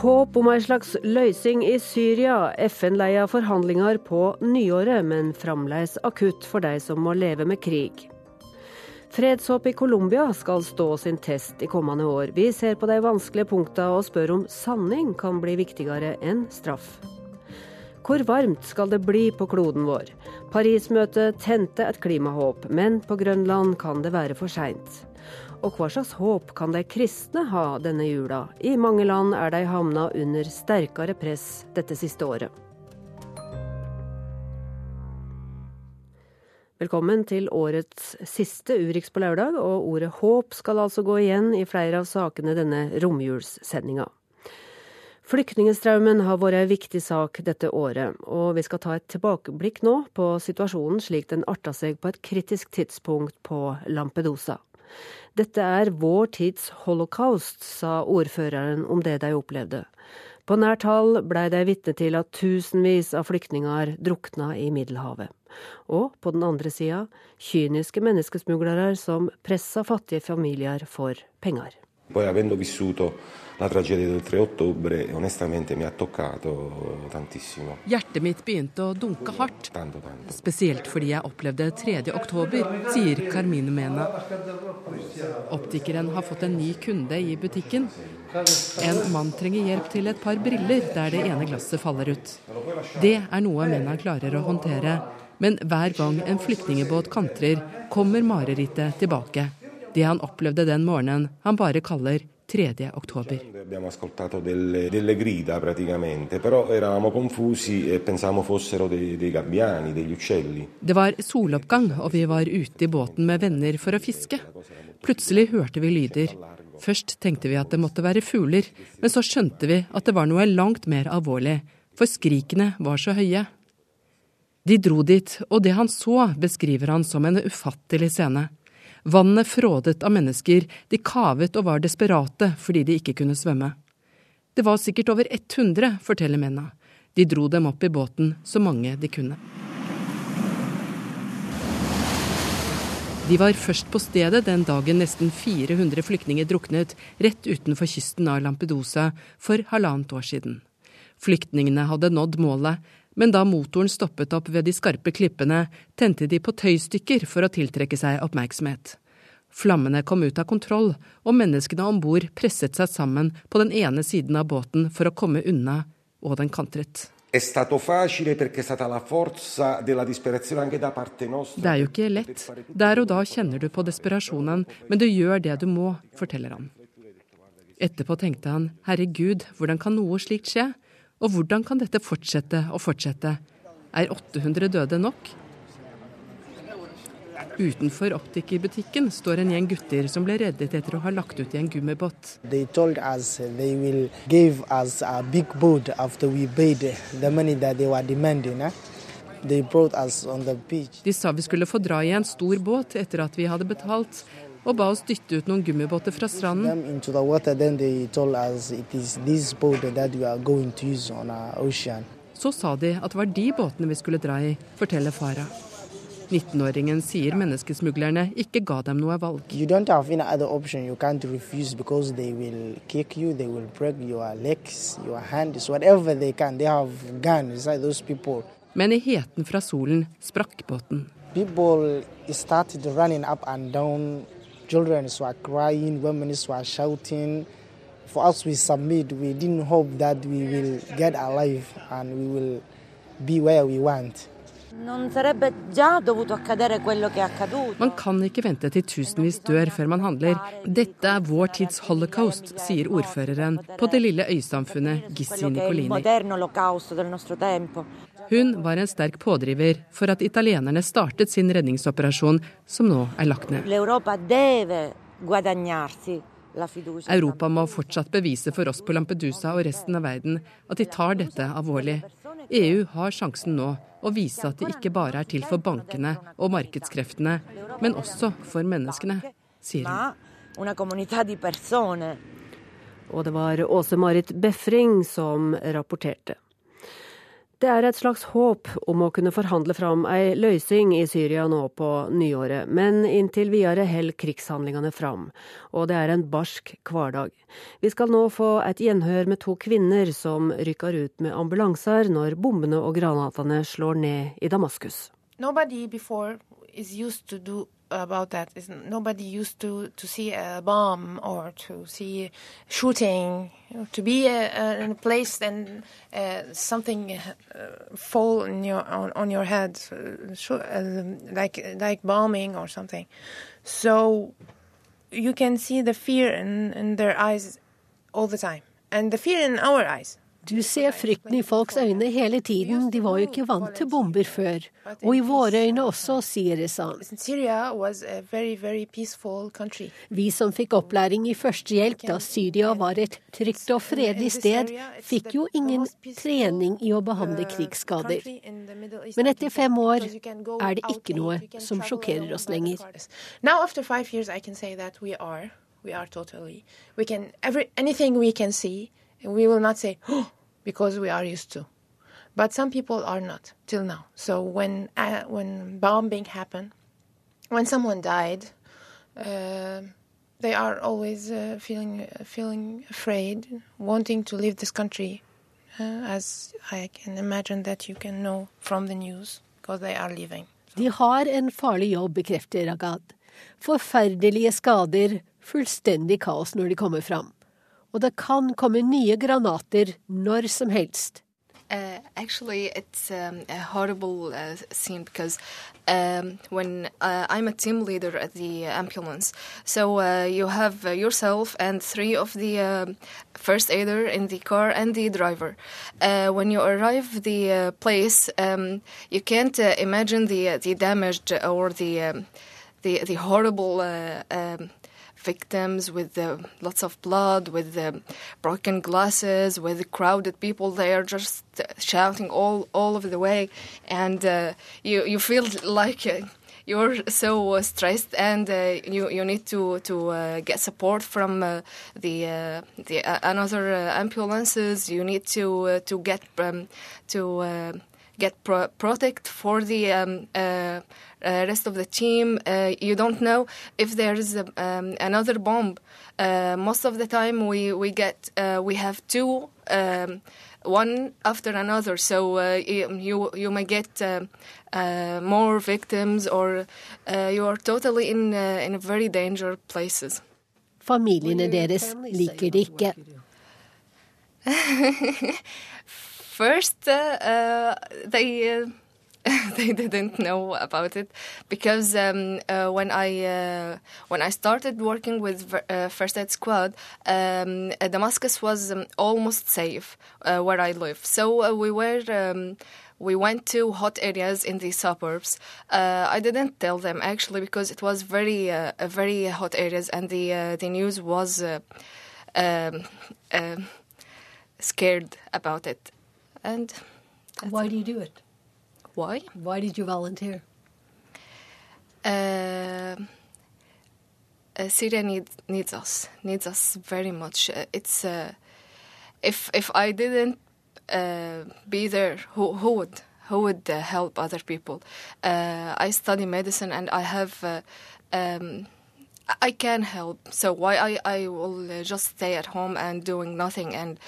Håp om ei slags løysing i Syria. FN-leia forhandlinger på nyåret, men fremdeles akutt for de som må leve med krig. Fredshåp i Colombia skal stå sin test i kommende år. Vi ser på de vanskelige punktene og spør om sanning kan bli viktigere enn straff. Hvor varmt skal det bli på kloden vår? Paris-møtet tente et klimahåp, men på Grønland kan det være for seint. Og hva slags håp kan de kristne ha denne jula? I mange land er de havna under sterkere press dette siste året. Velkommen til årets siste Urix på lørdag, og ordet håp skal altså gå igjen i flere av sakene denne romjulssendinga. Flyktningstraumen har vært en viktig sak dette året, og vi skal ta et tilbakeblikk nå på situasjonen slik den arta seg på et kritisk tidspunkt på Lampedusa. Dette er vår tids holocaust, sa ordføreren om det de opplevde. På nært hold blei de vitne til at tusenvis av flyktninger drukna i Middelhavet. Og på den andre sida kyniske menneskesmuglere som pressa fattige familier for penger. Poi avendo vissuto la tragedia del 3 ottobre, onestamente mi ha toccato tantissimo. Hjertet mitt begynte å dunke hardt, spesielt fordi jeg opplevde 3. oktober, sier Carmine Mena. Optikeren har fått en ny kunde i butikken. En mann trenger hjelp til et par briller der det ene glasset faller ut. Det er noe Mena klarer å håndtere, men hver gang en flyktningebåt kantrer, kommer marerittet tilbake. Det han opplevde den morgenen han bare kaller 3. oktober. Confusi e. Det var soloppgang, og vi var ute i båten med venner for å fiske. Plutselig hørte vi lyder. Først tenkte vi at det måtte være fugler, men så skjønte vi at det var noe langt mer alvorlig, for skrikene var så høye. De dro dit, og det han så, beskriver han som en ufattelig scene. Vannet frådet av mennesker, de kavet og var desperate fordi de ikke kunne svømme. Det var sikkert over 100, forteller mennene. De dro dem opp i båten, så mange de kunne. De var først på stedet den dagen nesten 400 flyktninger druknet rett utenfor kysten av Lampedusa for halvannet år siden. Flyktningene hadde nådd målet, men da motoren stoppet opp ved de skarpe klippene, tente de på tøystykker for å tiltrekke seg oppmerksomhet. Flammene kom ut av kontroll, og menneskene om bord presset seg sammen på den ene siden av båten for å komme unna, og den kantret. Det er jo ikke lett. Der og da kjenner du på desperasjonen, men du gjør det du må, forteller han. Etterpå tenkte han, herregud, hvordan kan noe slikt skje? Og hvordan kan dette fortsette og fortsette? Er 800 døde nok? Utenfor optikerbutikken står en gjeng gutter som ble reddet etter å ha lagt ut i en gummibåt. De sa vi skulle få dra i en stor båt etter at vi hadde betalt, og ba oss dytte ut noen gummibåter fra stranden. Så sa de at det var de båtene vi skulle dra i, forteller Farah. 19-åringen sier menneskesmuglerne ikke ga dem noe valg. Men i heten fra solen sprakk båten. People started running up and down Children were crying, women were shouting. For us, we submit. We didn't hope that we will get alive and we will be where we want. Man kan ikke vente til tusenvis dør før man handler. Dette er vår tids holocaust, sier ordføreren på det lille øysamfunnet Gissi Nicolini. Hun var en sterk pådriver for at italienerne startet sin redningsoperasjon, som nå er lagt ned. Europa må fortsatt bevise for oss på Lampedusa og resten av verden at de tar dette alvorlig. EU har sjansen nå å vise at de ikke bare er til for bankene og markedskreftene, men også for menneskene, sier hun. Og det var Åse Marit Befring som rapporterte. Det er et slags håp om å kunne forhandle fram ei løysing i Syria nå på nyåret, men inntil videre holder krigshandlingene fram, og det er en barsk hverdag. Vi skal nå få et gjenhør med to kvinner som rykker ut med ambulanser når bombene og granatene slår ned i Damaskus. Nobody before is used to do about that is nobody used to to see a bomb or to see shooting to be uh, uh, in a place and uh, something uh, fall on your on, on your head uh, like like bombing or something. So you can see the fear in, in their eyes all the time. And the fear in our eyes Du ser frykten i folks øyne hele tiden, de var jo ikke vant til bomber før. Og i våre øyne også, sier Rezan. Vi som fikk opplæring i førstehjelp da Syria var et trygt og fredelig sted, fikk jo ingen trening i å behandle krigsskader. Men etter fem år er det ikke noe som sjokkerer oss lenger. We are totally. We can every anything we can see, and we will not say, oh, because we are used to. But some people are not till now. So when uh, when bombing happened, when someone died, uh, they are always uh, feeling feeling afraid, wanting to leave this country, uh, as I can imagine that you can know from the news, because they are leaving. De har en farlig jobb, bekrefter Ragad. Forferdelige skader, fullstendig kaos når de kommer fram og det kan komme nye granater når som helst. Uh, actually, it's um, a horrible uh, scene because um, when uh, I'm a team leader at the ambulance, so uh, you have uh, yourself and three of the um, first aider in the car and the driver. Uh, when you arrive the place, um, you can't imagine the the damage or the um, the the horrible um, victims with uh, lots of blood, with the broken glasses, with crowded people there just shouting all all over the way, and uh, you you feel like. Uh, you're so uh, stressed, and uh, you you need to to get support from the the another ambulances. You need to to get um, to get pro protect for the um, uh, rest of the team. Uh, you don't know if there is a, um, another bomb. Uh, most of the time, we we get we have two. Um, one after another, so you you may get more victims, or you are totally in in very dangerous places. Familiene deres liker det ikke. First, uh, they they didn't know about it because um, uh, when I uh, when I started working with uh, First Aid Squad, um, uh, Damascus was um, almost safe uh, where I live. So uh, we were. Um, we went to hot areas in the suburbs. I didn't tell them actually because it was very, very hot areas, and the the news was um, scared about it. And why do you do it? Why? Why did you volunteer? Uh, uh, Syria needs needs us needs us very much. Uh, it's uh, if if I didn't uh, be there, who who would who would uh, help other people? I study medicine and I have. Um, I can help, so why I, I will just stay at home and doing nothing and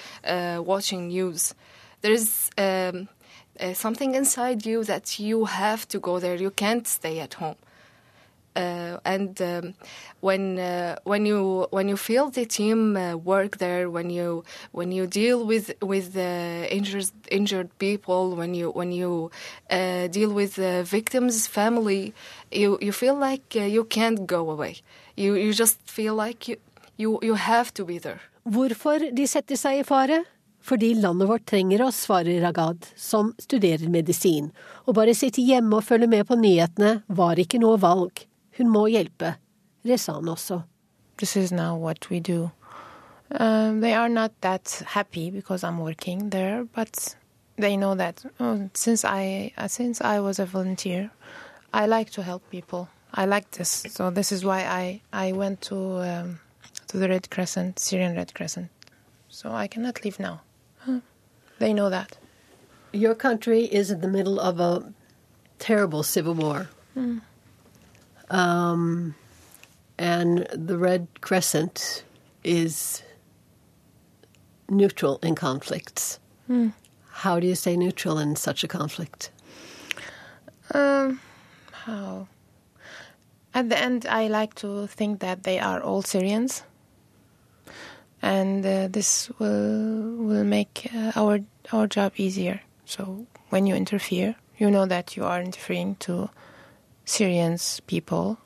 watching news. There is um, uh, something inside you that you have to go there. You can't stay at home. Uh, and um, when uh, when you when you feel the team uh, work there, when you when you deal with with injured injured people, when you when you uh, deal with the victims' family, you you feel like uh, you can't go away. You you just feel like you you you have to be there. Hvorfor de setter seg i fare? Fordi landet vårt trenger oss, svarer Ragad, som studerer medisin. Å bare sitte hjemme og følge med på nyhetene var ikke noe valg. Hun må hjelpe. Rezan også. This is now what we do. Uh, they are not that happy because I'm working there, but they know that oh, since I uh, since I was a volunteer, I like to help people. I like this, so this is why I I went to um, to the Red Crescent, Syrian Red Crescent. So I cannot leave now. They know that. Your country is in the middle of a terrible civil war. Mm. Um, and the Red Crescent is neutral in conflicts. Mm. How do you stay neutral in such a conflict? Um, how? At the end, I like to think that they are all Syrians, and uh, this will will make uh, our our job easier. So when you interfere, you know that you are interfering to Syrians people.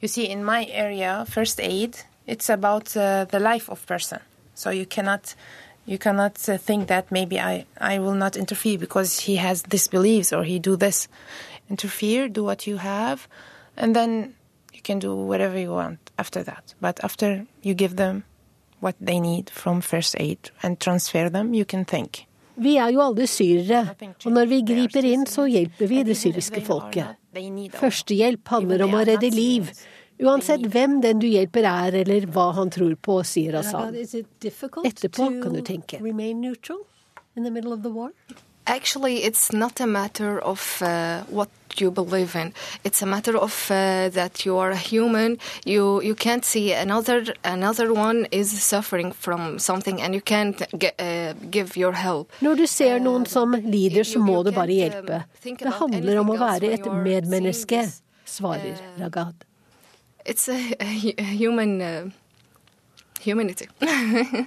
You see, in my area, first aid, it's about uh, the life of person. So you cannot you cannot uh, think that maybe I, I will not interfere because he has this beliefs or he do this. Interfere, do what you have, and then you can do whatever you want after that. But after you give them what they need from first aid and transfer them, you can think. Vi er jo alle syrere, og når vi griper inn, så hjelper vi det syriske folket. Førstehjelp handler om å redde liv, uansett hvem den du hjelper er, eller hva han tror på, sier Asan. Etterpå kan du tenke. Actually, it's not a matter of uh, what you believe in. It's a matter of uh, that you are a human. You you can't see another another one is suffering from something, and you can't get, uh, give your help. Når du ser noen som lider, så må du bare hjelpe. Um, Det handler om å være et medmenneske, svarer uh, Ragad. It's a, a human uh, humanity.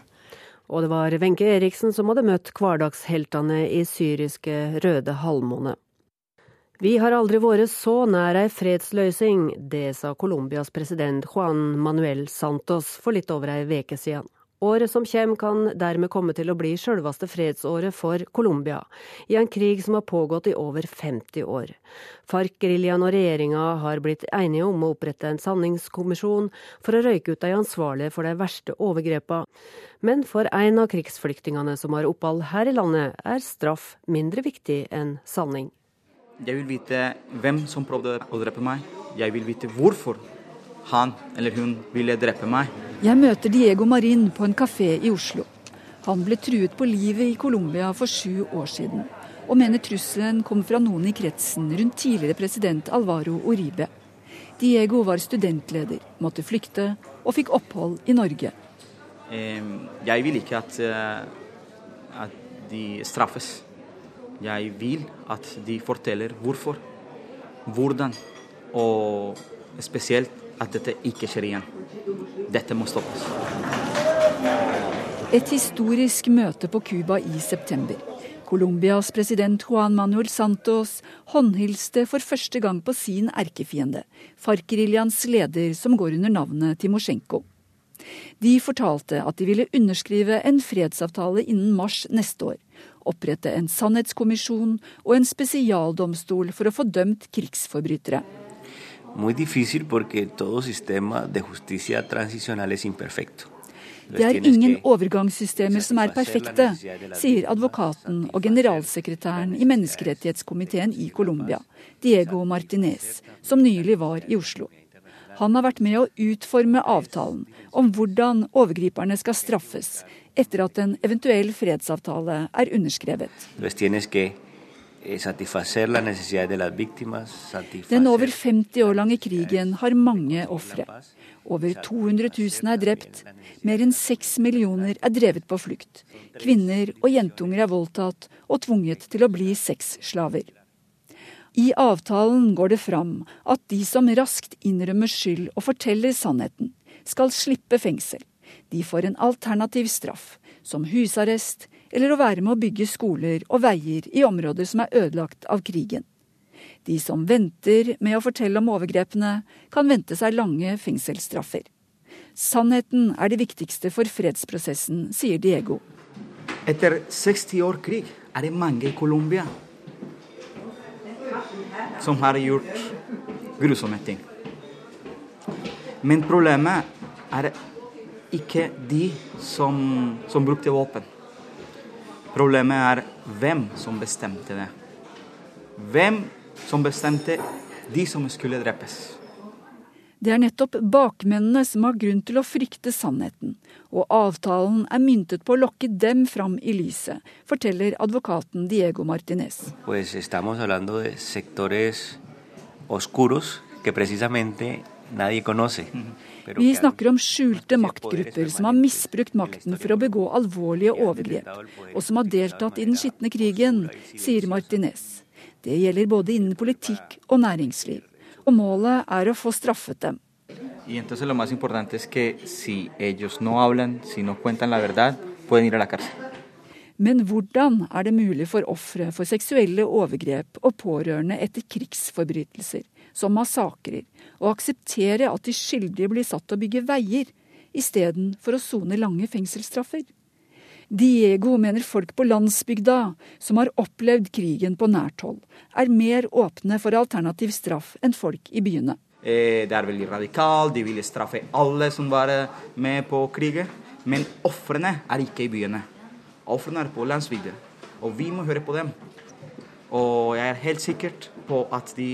Og det var Wenche Eriksen som hadde møtt hverdagsheltene i syriske Røde halvmåne. Vi har aldri vært så nær ei fredsløysing, det sa Colombias president Juan Manuel Santos for litt over ei veke siden. Året som kommer kan dermed komme til å bli sjølveste fredsåret for Colombia, i en krig som har pågått i over 50 år. FARC-geriljaen og regjeringa har blitt enige om å opprette en sanningskommisjon for å røyke ut de ansvarlige for de verste overgrepene. Men for en av krigsflyktningene som har opphold her i landet, er straff mindre viktig enn sanning. Jeg vil vite hvem som prøvde å drepe meg. Jeg vil vite hvorfor han eller hun ville drepe meg. Jeg møter Diego Marin på en kafé i Oslo. Han ble truet på livet i Colombia for sju år siden, og mener trusselen kom fra noen i kretsen rundt tidligere president Alvaro Uribe. Diego var studentleder, måtte flykte og fikk opphold i Norge. Jeg vil ikke at, eh, at de straffes. Jeg vil at de forteller hvorfor, hvordan, og spesielt at dette ikke skjer igjen. Dette må stoppes. Et historisk møte på Cuba i september. Colombias president Juan Manuel Santos håndhilste for første gang på sin erkefiende, FARC-geriljaens leder som går under navnet Timosjenko. De fortalte at de ville underskrive en fredsavtale innen mars neste år, opprette en sannhetskommisjon og en spesialdomstol for å få dømt krigsforbrytere muy difícil porque todo sistema de justicia transicional es imperfecto. Det er ingen overgangssystemer som er perfekte, sier advokaten og generalsekretæren i menneskerettighetskomiteen i Colombia, Diego Martinez, som nylig var i Oslo. Han har vært med å utforme avtalen om hvordan overgriperne skal straffes etter at en eventuell fredsavtale er underskrevet. Eh, Den over 50 år lange krigen har mange ofre. Over 200 000 er drept, mer enn 6 millioner er drevet på flukt. Kvinner og jentunger er voldtatt og tvunget til å bli sexslaver. I avtalen går det fram at de som raskt innrømmer skyld og forteller sannheten, skal slippe fengsel. De får en alternativ straff, som husarrest, eller å være med å bygge skoler og veier i områder som er ødelagt av krigen. De som venter med å fortelle om overgrepene, kan vente seg lange fengselsstraffer. Sannheten er det viktigste for fredsprosessen, sier Diego. Etter 60 år krig er det mange i Colombia som har gjort grusomme ting. Men problemet er ikke de som, som brukte våpen. Problemet er hvem som bestemte det. Hvem som bestemte de som skulle drepes. Det er nettopp bakmennene som har grunn til å frykte sannheten, og avtalen er myntet på å lokke dem fram i lyset, forteller advokaten Diego Martinez. Pues oscuros conoce. Vi snakker om skjulte maktgrupper som har misbrukt makten for å begå alvorlige overgrep, og som har deltatt i den skitne krigen, sier Martinez. Det gjelder både innen politikk og næringsliv og målet er å få straffet dem. Men hvordan er det mulig for ofre for seksuelle overgrep og pårørende etter krigsforbrytelser, som massakrer, å akseptere at de skyldige blir satt til å bygge veier, istedenfor å sone lange fengselsstraffer? Diego mener folk på landsbygda, som har opplevd krigen på nært hold, er mer åpne for alternativ straff enn folk i byene. Eh, det er veldig radikalt, de vil straffe alle som var med på krigen. Men ofrene er ikke i byene. Ofrene er på landsbygda, og vi må høre på dem. Og jeg er helt sikker på at de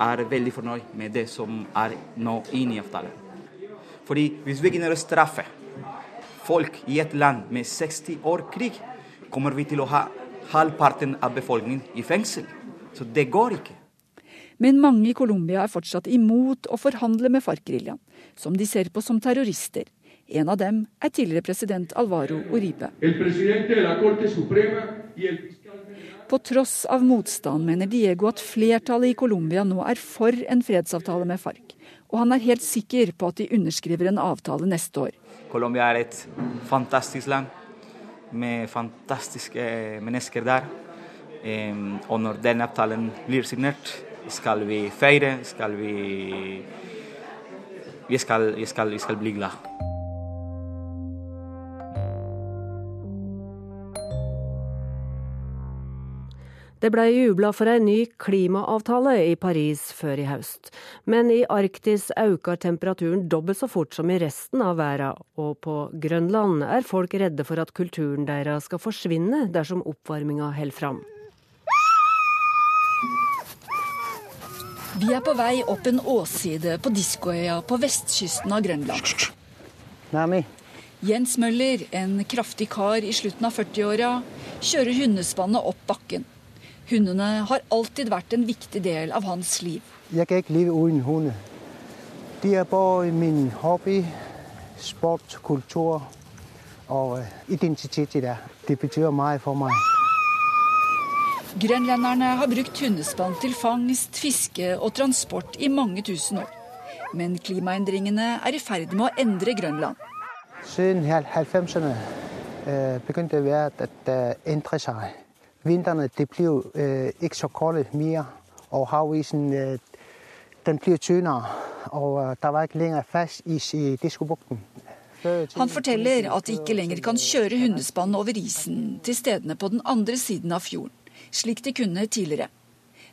er veldig fornøyd med det som er nå inne i avtalen. Fordi hvis vi begynner å straffe folk i et land med 60 år krig, kommer vi til å ha halvparten av befolkningen i fengsel. Så det går ikke. Men mange i Colombia er fortsatt imot å forhandle med FARC-geriljaen, som de ser på som terrorister. En av dem er tidligere president Alvaro Uribe. På tross av motstand mener Diego at flertallet i Colombia nå er for en fredsavtale med FARC, og han er helt sikker på at de underskriver en avtale neste år. Colombia er et fantastisk land med fantastiske mennesker der. Og når den avtalen blir signert, skal vi feire, skal vi Vi skal, vi skal, vi skal bli glad. Det ble jubla for ei ny klimaavtale i Paris før i høst. Men i Arktis øker temperaturen dobbelt så fort som i resten av verden, og på Grønland er folk redde for at kulturen deres skal forsvinne dersom oppvarminga holder fram. Vi er på vei opp en åsside på Diskoøya på vestkysten av Grønland. Nami. Jens Møller, en kraftig kar i slutten av 40-åra, kjører hundespannet opp bakken. Hundene har alltid vært en viktig del av hans liv. Jeg kan ikke leve uten hunder. De er både min hobby, sport, kultur og identitet. identitet. Det betyr mye for meg. Grenlenderne har brukt hundespann til fangst, fiske og transport i mange tusen år. Men klimaendringene er i ferd med å endre Grønland. Siden 90-erne øh, begynte verden å øh, endre seg. Vintrene det blir øh, ikke så kolde mer, og havisen øh, den blir tynnere. Og øh, det var ikke lenger fast is i Diskobukten. Han forteller at de ikke lenger kan kjøre hundespann over isen til stedene på den andre siden av fjorden, slik de kunne tidligere.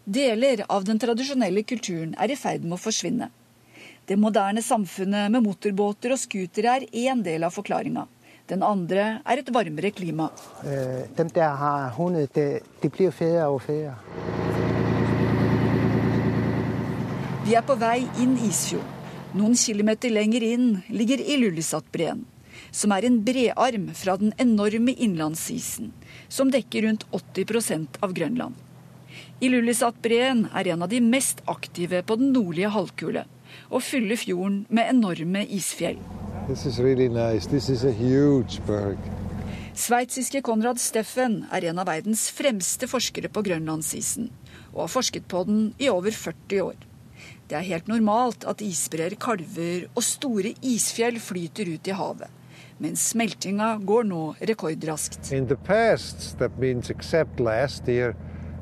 Deler av den tradisjonelle kulturen er i ferd med å forsvinne. Det moderne samfunnet med motorbåter og scootere er én del av forklaringa. Den andre er et varmere klima. Øh, de der har hundet, de, de blir fedre og fedre. Vi er på vei inn Isfjorden. Noen kilometer lenger inn ligger Ilulissat-breen, som er en brearm fra den enorme innlandsisen, som dekker rundt 80% av Grønland. Ilulissat-breen er en av de mest aktive på den nordlige halvkule, og fyller fjorden med enorme isfjell. Really nice. Sveitsiske Konrad Steffen er en av verdens fremste forskere på grønlandsisen, og har forsket på den i over 40 år. Det er helt normalt at isbreer kalver og store isfjell flyter ut i havet. Men smeltinga går nå rekordraskt. In the past, that means except last year,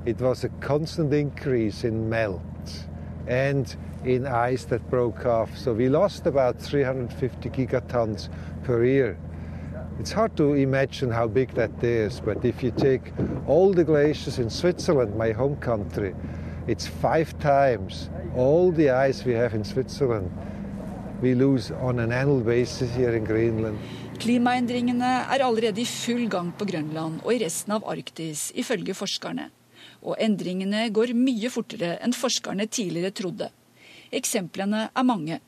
it was a constant increase in melt. And in ice that broke off. So we lost about 350 gigatons per year. It's hard to imagine how big that is, but if you take all the glaciers in Switzerland, my home country, it's five times all the ice we have in Switzerland. We lose on an annual basis here in Greenland. Klimaendringene er allerede i full gang på Grønland og i resten av Arktis, ifølge forskerne. Og endringene går mye fortere enn forskerne tidligere trodde. Eksemplene er mange.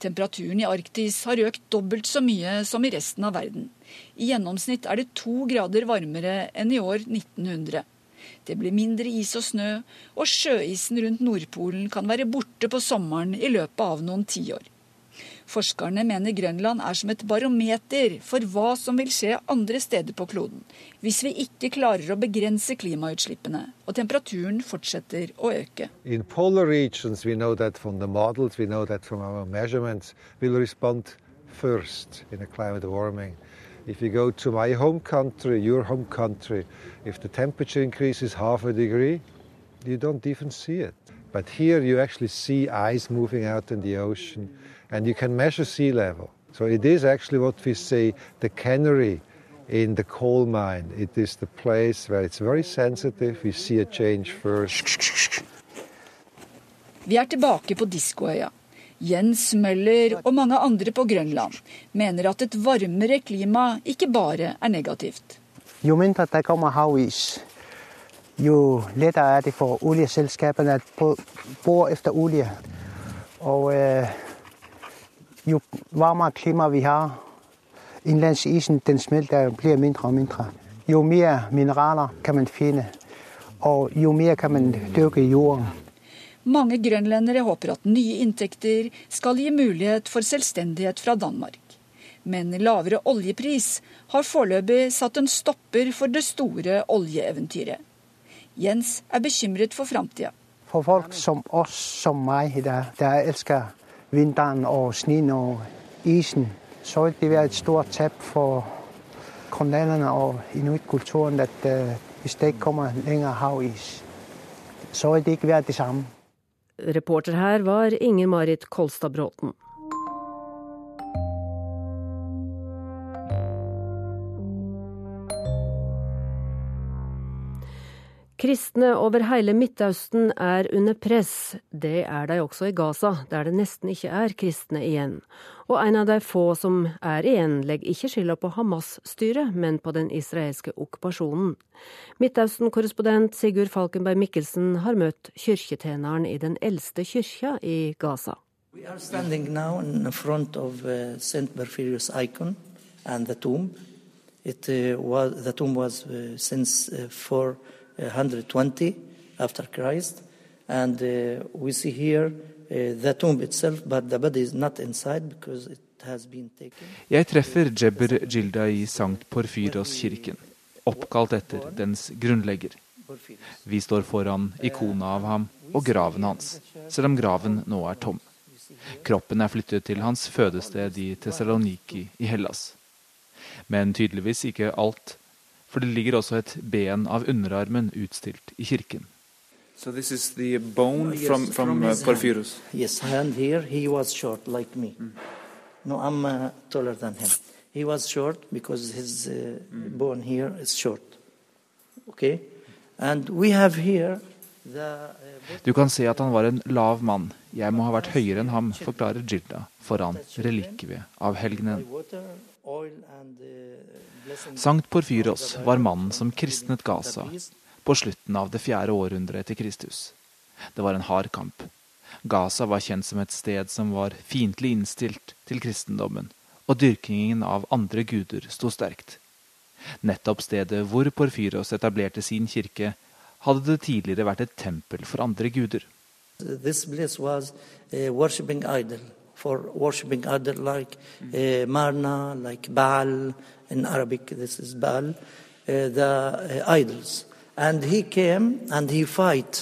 Temperaturen i Arktis har økt dobbelt så mye som i resten av verden. I gjennomsnitt er det to grader varmere enn i år 1900. Det blir mindre is og snø, og sjøisen rundt Nordpolen kan være borte på sommeren i løpet av noen tiår. Forskerne mener Grønland er som et barometer for hva som vil skje andre steder på kloden, hvis vi ikke klarer å begrense klimautslippene og temperaturen fortsetter å øke. In polar regions, we know that from the models, we know that from our measurements, we'll respond first in a climate warming. If you go to my home country, your home country, if the temperature increases half a degree, you don't even see it. But here you actually see ice moving out in the ocean and you can measure sea level. So it is actually what we say the cannery in the coal mine. It is the place where it's very sensitive. We see a change first. Vi er tilbake på Diskoøya. Jens Møller og mange andre på Grønland mener at et varmere klima ikke bare er negativt. Jo mindre det kommer havis, jo lettere er det for oljeselskapene å bore etter olje. Og øh, jo varmere klima vi har, innlandsisen den smelter blir mindre og mindre. Jo mer mineraler kan man finne, og jo mer kan man dyrke i jorden. Mange grønlendere håper at nye inntekter skal gi mulighet for selvstendighet fra Danmark. Men lavere oljepris har foreløpig satt en stopper for det store oljeeventyret. Jens er bekymret for framtida. For folk som oss, som meg, der, der elsker vinteren og snøen og isen, så vil det være et stort tap for grønlænderne og inuittkulturen at uh, hvis det ikke kommer lenger havis, så vil det ikke være det samme. Reporter her var Inger Marit Kolstad Bråten. Kristne over hele Midtøsten er under press. Det er de også i Gaza, der det nesten ikke er kristne igjen. Og en av de få som er igjen, legger ikke skylda på Hamas-styret, men på den israelske okkupasjonen. Midtøsten-korrespondent Sigurd Falkenberg Mikkelsen har møtt kirketjeneren i den eldste kyrkja i Gaza. We are standing now in front uh, St. Berfilius icon and the tomb. It, uh, was, the tomb was uh, since uh, 420 after Christ, and uh, we see here uh, the tomb itself, but the body is not inside because it. Jeg treffer Jebber Gilda i Sankt Porfyros-kirken, oppkalt etter dens grunnlegger. Vi står foran ikonet av ham og graven hans, selv om graven nå er tom. Kroppen er flyttet til hans fødested i Tessaloniki i Hellas. Men tydeligvis ikke alt, for det ligger også et ben av underarmen utstilt i kirken. So this is the bone Yes, from, from, uh, his Porphyros. hand. Yes, hand here, he was short like me. No, I'm uh, taller than him. He was short because his uh, bone here is short. Okay? And we have here uh, Du kan se at han var en lav mann. Jeg må ha vært høyere enn ham, forklarer Gilda foran relikviet av helgenen. Uh. Sankt Porfyros var mannen som kristnet Gaza på slutten av det fjerde århundret etter Kristus. Det var en hard kamp. Gaza var kjent som et sted som var fiendtlig innstilt til kristendommen, og dyrkingen av andre guder sto sterkt. Nettopp stedet hvor Porfyros etablerte sin kirke, hadde det tidligere vært et tempel for andre guder. This place was uh, for worshipping other like uh, Marna, like Baal. In Arabic, this is Baal, uh, the uh, idols. And he came and he fight,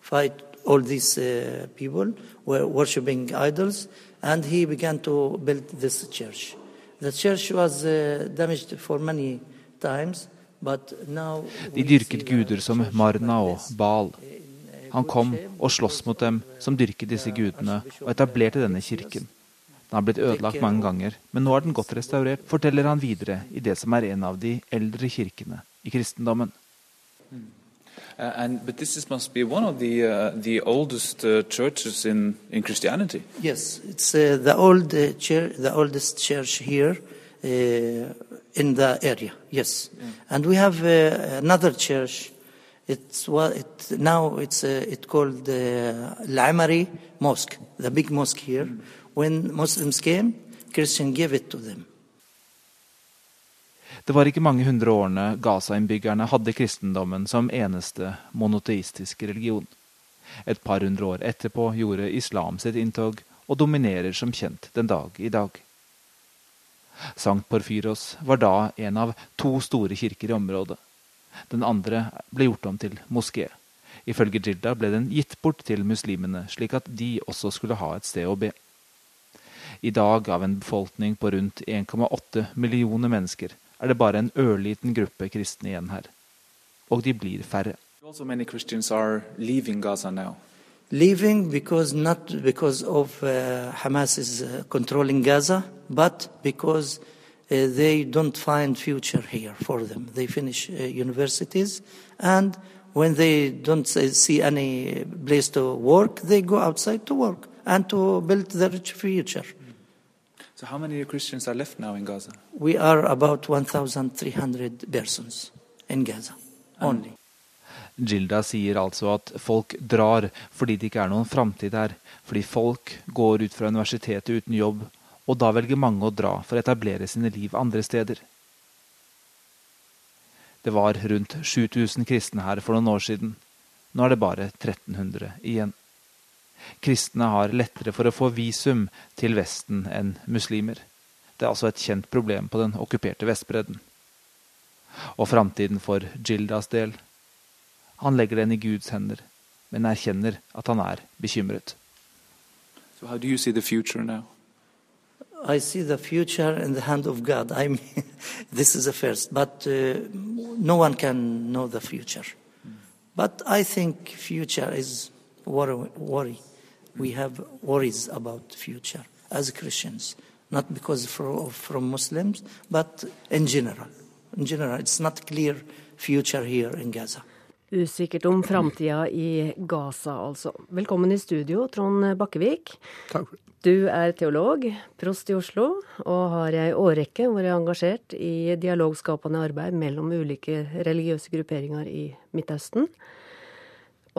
fight all these uh, people were worshipping idols, and he began to build this church. The church was uh, damaged for many times, but now De dyrket guder som Marna og Baal. Han kom og sloss mot dem som dyrket disse gudene, og etablerte denne kirken. Den har blitt ødelagt mange ganger, men nå er den godt restaurert, forteller han videre i det som er en av de eldre kirkene i kristendommen. Uh, and, but this is, must be one of the, uh, the oldest uh, churches in, in Christianity. Yes, it's uh, the old uh, church, the oldest church here uh, in the area. Yes, and we have uh, another church. It's what it now it's uh, it called uh, Al-Amari Mosque, the big mosque here, when Muslims came, Christians gave it to them. Det var ikke mange hundre årene Gaza-innbyggerne hadde kristendommen som eneste monoteistiske religion. Et par hundre år etterpå gjorde islam sitt inntog og dominerer som kjent den dag i dag. Sankt Porfyros var da en av to store kirker i området. Den andre ble gjort om til moské. Ifølge Jilda ble den gitt bort til muslimene, slik at de også skulle ha et sted å be. I dag, av en befolkning på rundt 1,8 millioner mennesker, er det bare en ørliten gruppe kristne igjen her. Og de blir færre. Also, many Christians are leaving Gaza now. Leaving because not because of uh, Hamas is uh, controlling Gaza, but because they don't find future here for them. They finish uh, universities, and when they don't uh, see any place to work, they go outside to work and to build their future. So, how many Christians are left now in Gaza? We are about 1,300 persons in Gaza only. Gilda sier altså at folk drar fordi det ikke er noen framtid her, fordi folk går ut fra universitetet uten jobb, og da velger mange å dra for å etablere sine liv andre steder. Det var rundt 7000 kristne her for noen år siden. Nå er det bare 1300 igjen. Kristne har lettere for å få visum til Vesten enn muslimer. Det er altså et kjent problem på den okkuperte Vestbredden. Og framtiden for Gildas del han legger den i Guds hender, men erkjenner at han er bekymret. So, how do you see? I see the future in the hand of God. I mean, this is the first, but uh, no one can know the future. But I think future is worry. worry. We have worries about future as Christians, not because from, from Muslims, but in general. In general, it's not clear future here in Gaza. Usikkert om framtida i Gaza, altså. Velkommen i studio, Trond Bakkevik. Takk for det. Du er teolog, prost i Oslo, og har ei årrekke vært engasjert i dialogskapende arbeid mellom ulike religiøse grupperinger i Midtøsten.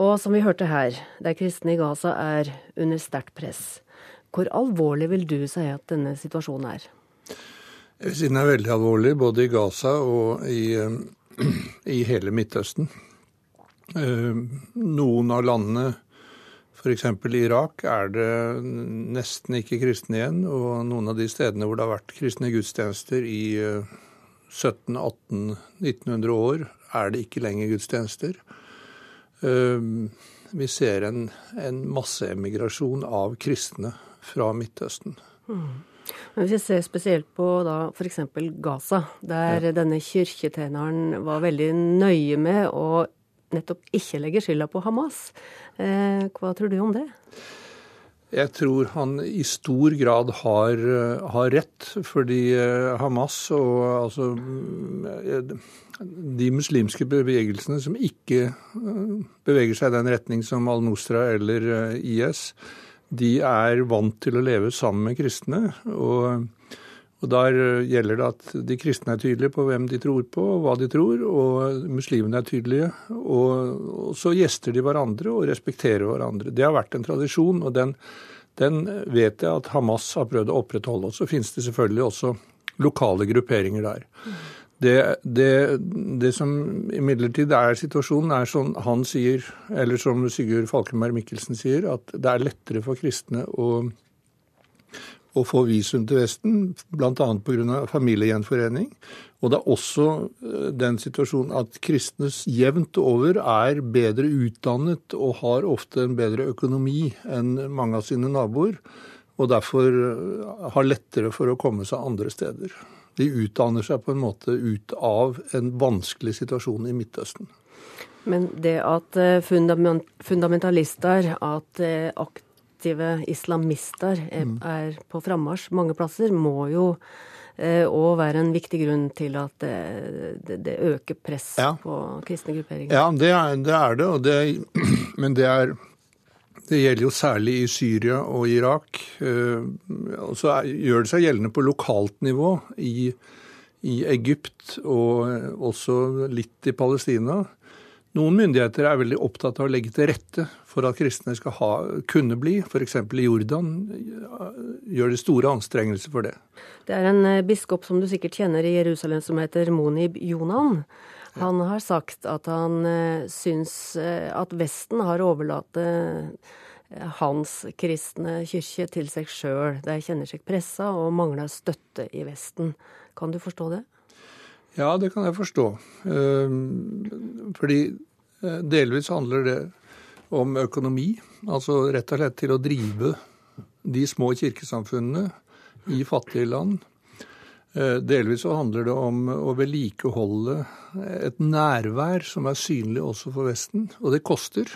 Og som vi hørte her, de kristne i Gaza er under sterkt press. Hvor alvorlig vil du si at denne situasjonen er? Jeg vil si den er veldig alvorlig, både i Gaza og i, i hele Midtøsten. Noen av landene, f.eks. Irak, er det nesten ikke kristne igjen. Og noen av de stedene hvor det har vært kristne gudstjenester i 17 18 1900 år, er det ikke lenger gudstjenester. Vi ser en, en masseemigrasjon av kristne fra Midtøsten. Mm. Hvis vi ser spesielt på da f.eks. Gaza, der ja. denne kirketjeneren var veldig nøye med å nettopp ikke legger skylda på Hamas. Eh, hva tror du om det? Jeg tror han i stor grad har, har rett, fordi Hamas og altså de muslimske bevegelsene som ikke beveger seg i den retning som Al-Nusra eller IS, de er vant til å leve sammen med kristne. og og Der gjelder det at de kristne er tydelige på hvem de tror på, og hva de tror, og muslimene er tydelige. Og, og så gjester de hverandre og respekterer hverandre. Det har vært en tradisjon, og den, den vet jeg at Hamas har prøvd å opprettholde. Og så finnes det selvfølgelig også lokale grupperinger der. Det, det, det som imidlertid er situasjonen, er som han sier, eller som Sigurd Falkenberg Mikkelsen sier, at det er lettere for kristne å å få visum til Vesten, bl.a. pga. familiegjenforening. Og det er også eh, den situasjonen at kristne jevnt over er bedre utdannet og har ofte en bedre økonomi enn mange av sine naboer, og derfor eh, har lettere for å komme seg andre steder. De utdanner seg på en måte ut av en vanskelig situasjon i Midtøsten. Men det at eh, fundamentalister, at aktive islamister er, mm. er på frammarsj mange plasser, må jo eh, være en viktig grunn til at det, det, det øker press ja. på kristne grupperinger. Ja, det er det, er det, det men det, er, det gjelder jo særlig i Syria og Irak. Eh, og så gjør det seg gjeldende på lokalt nivå i, i Egypt og også litt i Palestina. Noen myndigheter er veldig opptatt av å legge til rette for at kristne skal ha, kunne bli. F.eks. i Jordan gjør de store anstrengelser for det. Det er en eh, biskop som du sikkert kjenner i Jerusalem som heter Monib Jonan. Han har sagt at han uh, syns uh, at Vesten har overlatt hans kristne kirke til seg sjøl. De kjenner seg pressa og mangler støtte i Vesten. Kan du forstå det? Ja, det kan jeg forstå. Fordi delvis handler det om økonomi. Altså rett og slett til å drive de små kirkesamfunnene i fattige land Eh, delvis så handler det om å vedlikeholde et nærvær som er synlig også for Vesten, og det koster.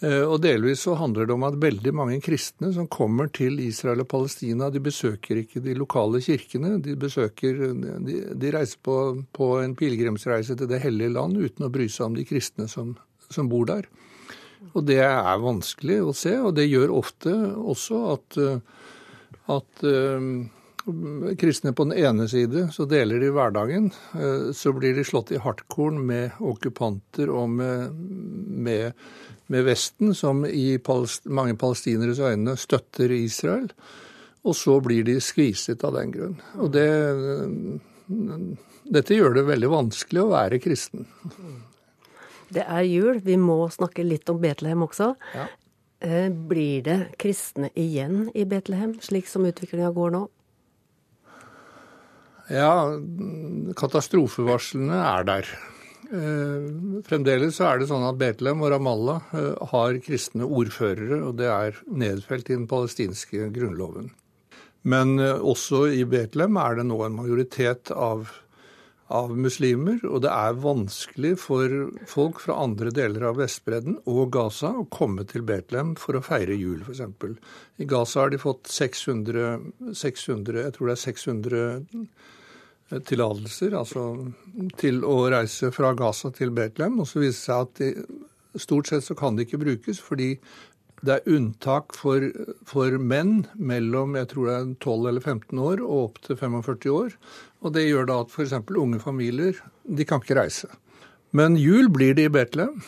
Eh, og delvis så handler det om at veldig mange kristne som kommer til Israel og Palestina, de besøker ikke de lokale kirkene. De, besøker, de, de reiser på, på, en pilegrimsreise til Det hellige land uten å bry seg om de kristne som, som bor der. Og det er vanskelig å se, og det gjør ofte også at, at kristne på den ene side, så deler de hverdagen. Eh, så blir de slått i hardkorn med okkupanter og med, med, med Vesten, som i palest, mange palestineres øyne støtter Israel. Og så blir de skviset av den grunn. Og det, dette gjør det veldig vanskelig å være kristen. Det er jul. Vi må snakke litt om Betlehem også. Ja. Eh, blir det kristne igjen i Betlehem, slik som utviklinga går nå? Ja, katastrofevarslene er der. Eh, fremdeles så er det sånn at Betlehem og Ramallah eh, har kristne ordførere, og det er nedfelt i den palestinske grunnloven. Men eh, også i Betlehem er det nå en majoritet av, av muslimer, og det er vanskelig for folk fra andre deler av Vestbredden og Gaza å komme til Betlehem for å feire jul, f.eks. I Gaza har de fått 600, 600 jeg tror det er 600 tillatelser altså til å reise fra Gaza til Betlehem. Og så viser det seg at de, stort sett så kan det ikke brukes fordi det er unntak for, for, menn mellom jeg tror det er 12 eller 15 år og opp til 45 år. Og det gjør da at f.eks. unge familier de kan ikke reise. Men jul blir det i Betlehem.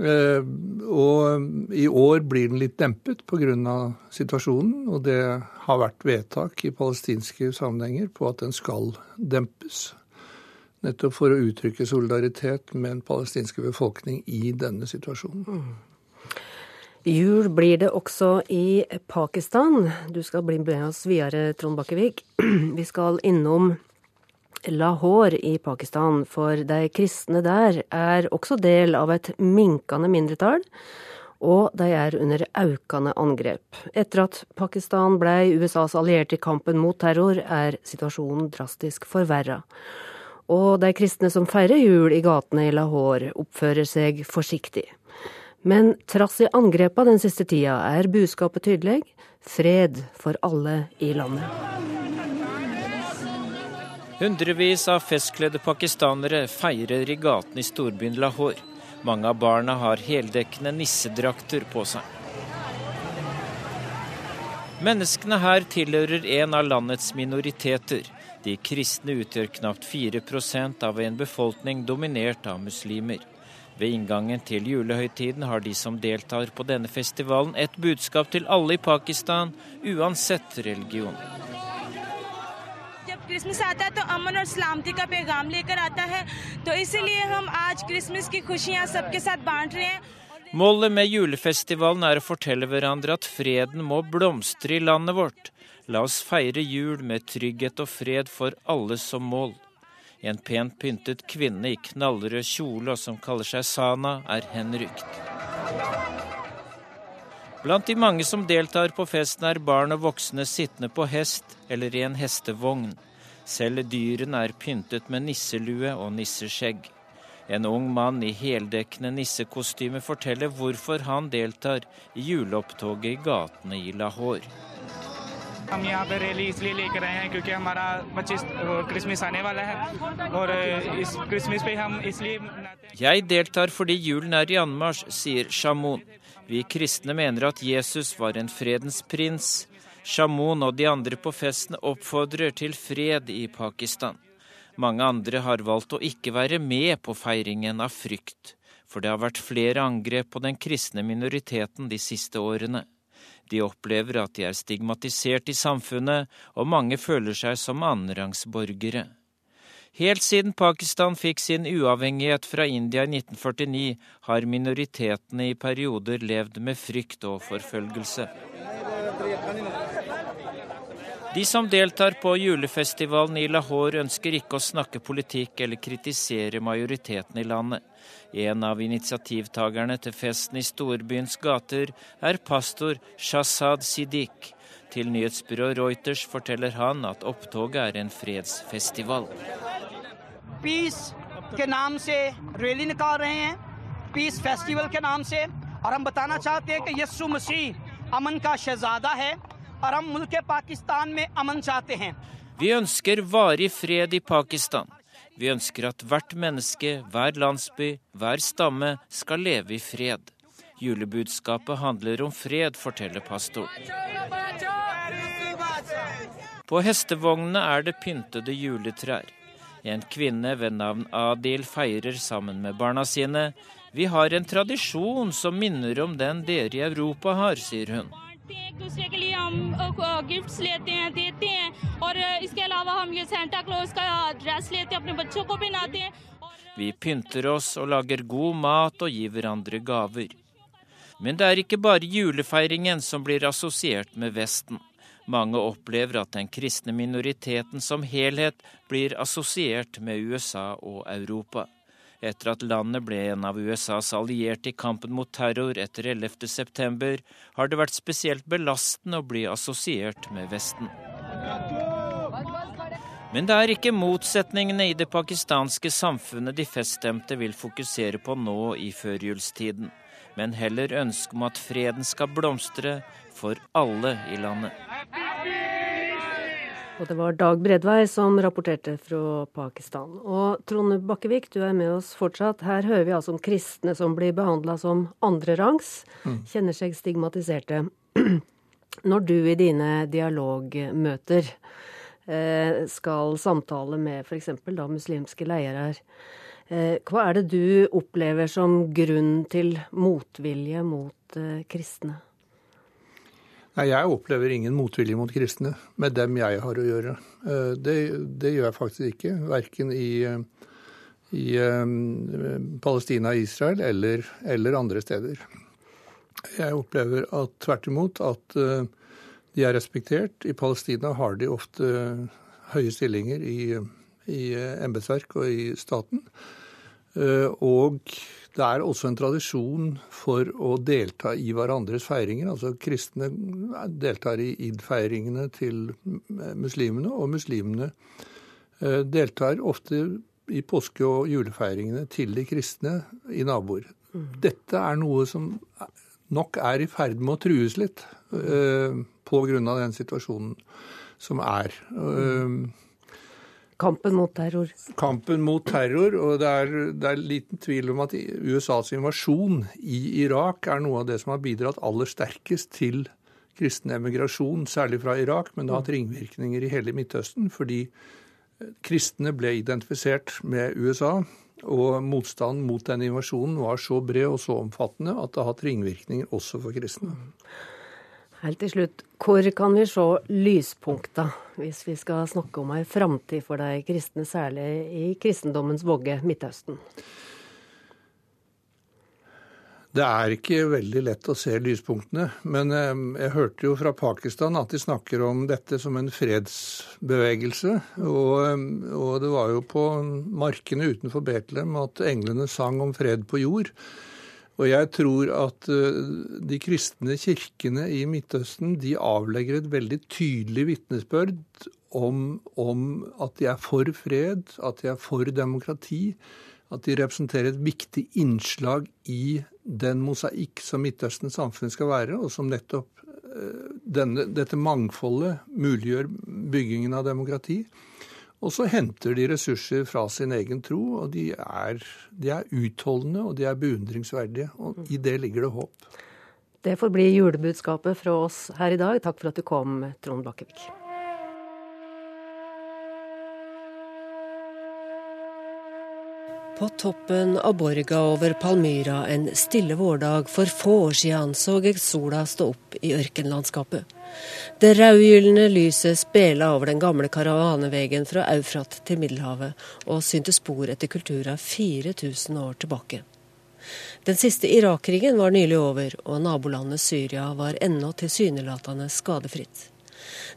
Eh, og i år blir den litt dempet pga. situasjonen. Og det har vært vedtak i palestinske sammenhenger på at den skal dempes. Nettopp for å uttrykke solidaritet med den palestinske befolkning i denne situasjonen. Mm. Jul blir det også i Pakistan. Du skal bli med oss videre, Trond Bakkevik. Vi skal innom Lahore i Pakistan, for de kristne der er også del av et minkende mindretall, og de er under økende angrep. Etter at Pakistan ble USAs allierte i kampen mot terror, er situasjonen drastisk forverra. Og de kristne som feirer jul i gatene i Lahore, oppfører seg forsiktig. Men trass i angrepa den siste tida er budskapet tydelig fred for alle i landet. Hundrevis av festkledde pakistanere feirer i gatene i storbyen Lahore. Mange av barna har heldekkende nissedrakter på seg. Menneskene her tilhører en av landets minoriteter. De kristne utgjør knapt 4% av en befolkning dominert av muslimer. Ved inngangen til julehøytiden har de som deltar på denne festivalen et budskap til alle i Pakistan, uansett religion. Christmas आता है तो अमन और सलामती का पैगाम लेकर आता है तो इसीलिए हम आज क्रिसमस की खुशियाँ सबके साथ बांट रहे हैं Målet med julefestivalen er å fortelle hverandre at freden må blomstre i landet vårt. La oss feire jul med trygghet og fred for alle som mål. En pent pyntet kvinne i knallrød kjole og som kaller seg Sana, er henrykt. Blant de mange som deltar på festen, er barn og voksne sittende på hest eller i en hestevogn. Selv dyrene er pyntet med nisselue og nisseskjegg. En ung mann i heldekkende nissekostyme forteller hvorfor han deltar i juleopptoget i gatene i Lahore. Jeg deltar fordi julen er i anmarsj, sier Shamoun. Vi kristne mener at Jesus var en fredens prins, Shamoun og de andre på festen oppfordrer til fred i Pakistan. Mange andre har valgt å ikke være med på feiringen av frykt. for det har vært flere angrep på den kristne minoriteten de siste årene. De opplever at de er stigmatisert i samfunnet, og mange føler seg som annenrangsborgere. Helt siden Pakistan fikk sin uavhengighet fra India i 1949, har minoritetene i perioder levd med frykt og forfølgelse. De som deltar på julefestivalen i Lahore, ønsker ikke å snakke politikk eller kritisere majoriteten i landet. En av initiativtakerne til festen i storbyens gater er pastor Shazad Siddiq. Til nyhetsbyrået Reuters forteller han at opptoget er en fredsfestival. Peace के नाम से रैली निकाल रहे हैं piece festival के नाम से और हम बताना चाहते हैं कि यस्सु मसीह अमन का शहजादा है और हम मुल्क पाकिस्तान में अमन चाहते हैं Vi ønsker varig fred i Pakistan. Vi ønsker at hvert menneske, hver landsby, hver stamme skal leve i fred. Julebudskapet handler om fred, forteller pastoren. På hestevognene er det pyntede juletrær. En kvinne ved navn Adil feirer sammen med barna sine. Vi har en tradisjon som minner om den dere i Europa har, sier hun. एक दूसरे के लिए हम गिफ्ट्स लेते हैं देते हैं और इसके अलावा हम ये सेंटा क्लॉज का ड्रेस लेते हैं अपने बच्चों को पहनाते हैं Vi pynter oss og lager god mat og gir hverandre gaver. Men det er ikke bare julefeiringen som blir assosiert med Vesten. Mange opplever at den kristne minoriteten som helhet blir assosiert med USA og Europa etter at landet ble en av USAs allierte i kampen mot terror etter 11.9, har det vært spesielt belastende å bli assosiert med Vesten. Men det er ikke motsetningene i det pakistanske samfunnet de feststemte vil fokusere på nå i førjulstiden, men heller ønske om at freden skal blomstre for alle i landet. Og det var Dag Bredvei som rapporterte fra Pakistan. Og Trond Bakkevik, du er med oss fortsatt. Her hører vi altså om kristne som blir behandla som andrerangs, mm. kjenner seg stigmatiserte. Når du i dine dialogmøter eh, skal samtale med f.eks. da muslimske leirer, eh, hva er det du opplever som grunn til motvilje mot eh, kristne? Nei, Jeg opplever ingen motvilje mot kristne med dem jeg har å gjøre. Eh, det, det gjør jeg faktisk ikke. Verken i, i um, Palestina, Israel eller, eller, andre steder. Jeg opplever at tvert imot at uh, de er respektert. I Palestina har de ofte høye stillinger i, i embetsverk og i staten. Og det er også en tradisjon for å delta i hverandres feiringer. Altså kristne deltar i id-feiringene til muslimene, og muslimene eh, deltar ofte i påske- og julefeiringene til de kristne i naboer. Mm. Dette er noe som nok er i ferd med å trues litt eh, pga. den situasjonen som er. Mm. Kampen mot terror. Kampen mot terror. Og det er, det er liten tvil om at USAs invasjon i Irak er noe av det som har bidratt aller sterkest til kristen emigrasjon, særlig fra Irak, men det har hatt ringvirkninger i hele Midtøsten. Fordi eh, kristne ble identifisert med USA, og motstanden mot den invasjonen var så bred og så omfattende at det har hatt ringvirkninger også for kristne. Helt til slutt, hvor kan vi se lyspunkta hvis vi skal snakke om ei framtid for de kristne, særlig i kristendommens vogge, Midtøsten? Det er ikke veldig lett å se lyspunktene. Men eh, jeg hørte jo fra Pakistan at de snakker om dette som en fredsbevegelse. Og, eh, og det var jo på markene utenfor Betlehem at englene sang om fred på jord. Og jeg tror at eh, de kristne kirkene i Midtøsten de avlegger et veldig tydelig vitnesbyrd om, om, at de er for fred, at de er for demokrati. At de representerer et viktig innslag i den mosaikk som Midtøstens samfunn skal være, og som nettopp eh, denne, dette mangfoldet muliggjør byggingen av demokrati. Og så henter de ressurser fra sin egen tro, og de er, de er utholdende og de er beundringsverdige. Og i det ligger det håp. Det får bli julebudskapet fra oss her i dag. Takk for at du kom, Trond Bakkevik. På toppen av borga over Palmyra en stille vårdag for få år siden så jeg sola stå opp i ørkenlandskapet. Det rødgylne lyset spela over den gamle karavanevegen fra Eufrat til Middelhavet, og synte spor etter kultura 4000 år tilbake. Den siste Irak-krigen var nylig over, og nabolandet Syria var ennå tilsynelatende skadefritt.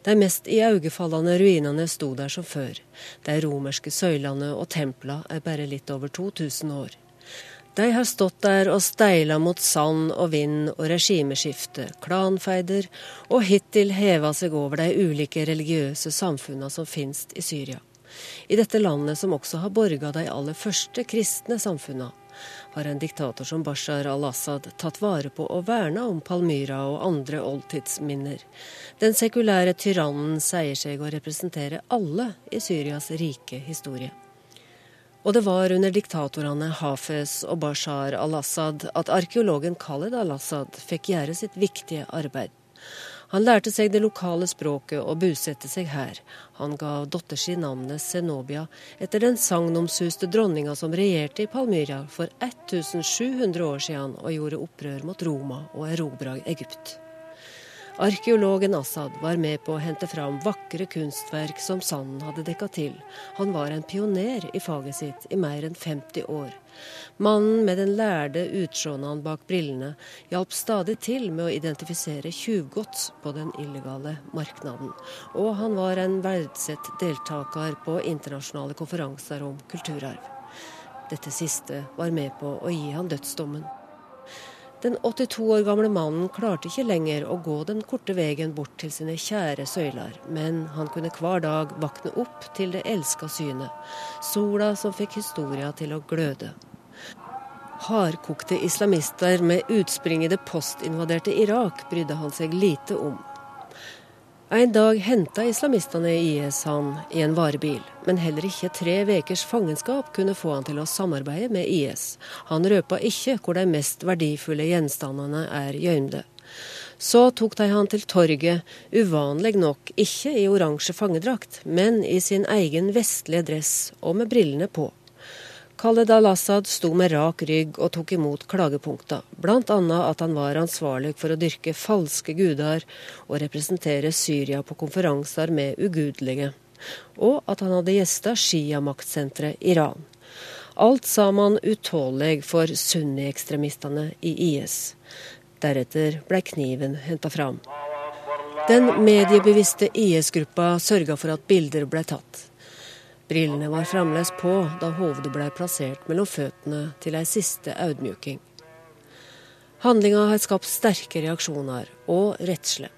De mest iøynefallende ruinene sto der som før. De romerske søylene og templene er bare litt over 2000 år. De har stått der og steila mot sand og vind og regimeskifte, klanfeider, og hittil heva seg over de ulike religiøse samfunna som finnes i Syria. I dette landet som også har borga de aller første kristne samfunna, har en diktator som Bashar al-Assad tatt vare på og verna om Palmyra og andre oldtidsminner. Den sekulære tyrannen sier seg å representere alle i Syrias rike historie. Og det var under diktatorene Hafez og Bashar al-Assad at arkeologen Khaled al-Assad fikk gjøre sitt viktige arbeid. Han lærte seg det lokale språket og bosatte seg her. Han ga datter si navnet Zenobia etter den sagnomsuste dronninga som regjerte i Palmyra for 1700 år siden og gjorde opprør mot Roma og erobra Egypt. Arkeologen Assad var med på å hente fram vakre kunstverk som sanden hadde dekka til. Han var en pioner i faget sitt i mer enn 50 år. Mannen med den lærde utsjånaen bak brillene hjalp stadig til med å identifisere tjuvgods på den illegale marknaden. Og han var en verdsett deltaker på internasjonale konferanser om kulturarv. Dette siste var med på å gi han dødsdommen. Den 82 år gamle mannen klarte ikke lenger å gå den korte veien bort til sine kjære søyler, men han kunne hver dag våkne opp til det elska synet, sola som fikk historia til å gløde. Hardkokte islamister med utspring i det postinvaderte Irak brydde han seg lite om. En dag henta islamistene IS han i en varebil, men heller ikke tre ukers fangenskap kunne få han til å samarbeide med IS. Han røpa ikke hvor de mest verdifulle gjenstandene er gjemte. Så tok de han til torget, uvanlig nok ikke i oransje fangedrakt, men i sin egen vestlige dress og med brillene på. Khaled al-Assad sto med rak rygg og tok imot klagepunkter, bl.a. at han var ansvarlig for å dyrke falske guder og representere Syria på konferanser med ugudelige, og at han hadde gjesta Shia-maktsenteret Iran. Alt sa man utålelig for sunni-ekstremistene i IS. Deretter ble kniven henta fram. Den mediebevisste IS-gruppa sørga for at bilder ble tatt. Brillene var fremdeles på da hovedet ble plassert mellom føttene til ei siste audmjuking. Handlinga har skapt sterke reaksjoner, og redsle.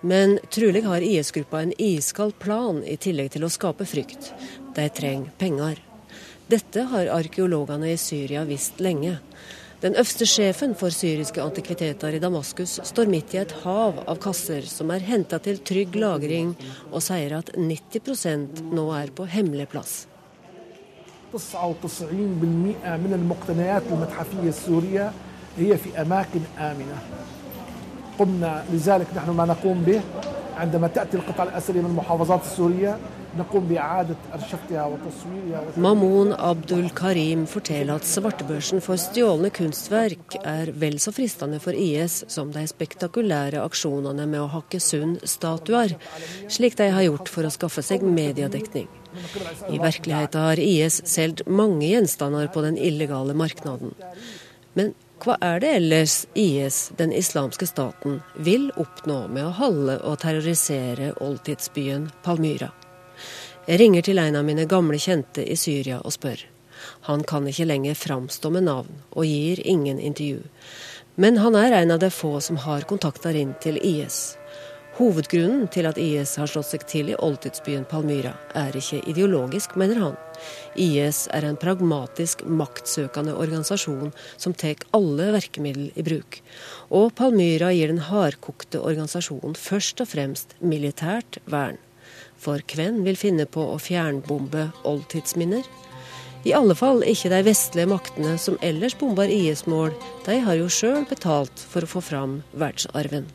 Men trolig har IS-gruppa en iskald plan i tillegg til å skape frykt. De trenger penger. Dette har arkeologene i Syria visst lenge. Den øverste sjefen for syriske antikviteter i Damaskus står midt i et hav av kasser som er henta til trygg lagring, og sier at 90 nå er på hemmelig plass. قمنا لذلك نحن ما نقوم به عندما تأتي القطع الأثرية من المحافظات السورية Mamoun Abdul Karim forteller at svartebørsen for stjålne kunstverk er vel så fristende for IS som de spektakulære aksjonene med å hakke Sund-statuer, slik de har gjort for å skaffe seg mediedekning. I virkeligheten har IS solgt mange gjenstander på den illegale marknaden. Men hva er det ellers IS, den islamske staten, vil oppnå med å holde og terrorisere oldtidsbyen Palmyra? Jeg ringer til en av mine gamle kjente i Syria og spør. Han kan ikke lenger framstå med navn, og gir ingen intervju. Men han er en av de få som har kontakter inn til IS. Hovedgrunnen til at IS har slått seg til i oldtidsbyen Palmyra, er ikke ideologisk, mener han. IS er en pragmatisk, maktsøkende organisasjon som tar alle virkemidler i bruk. Og Palmyra gir den hardkokte organisasjonen først og fremst militært vern. For hvem vil finne på å fjernbombe oldtidsminner? I alle fall ikke de vestlige maktene som ellers bomber IS-mål. De har jo sjøl betalt for å få fram verdensarven.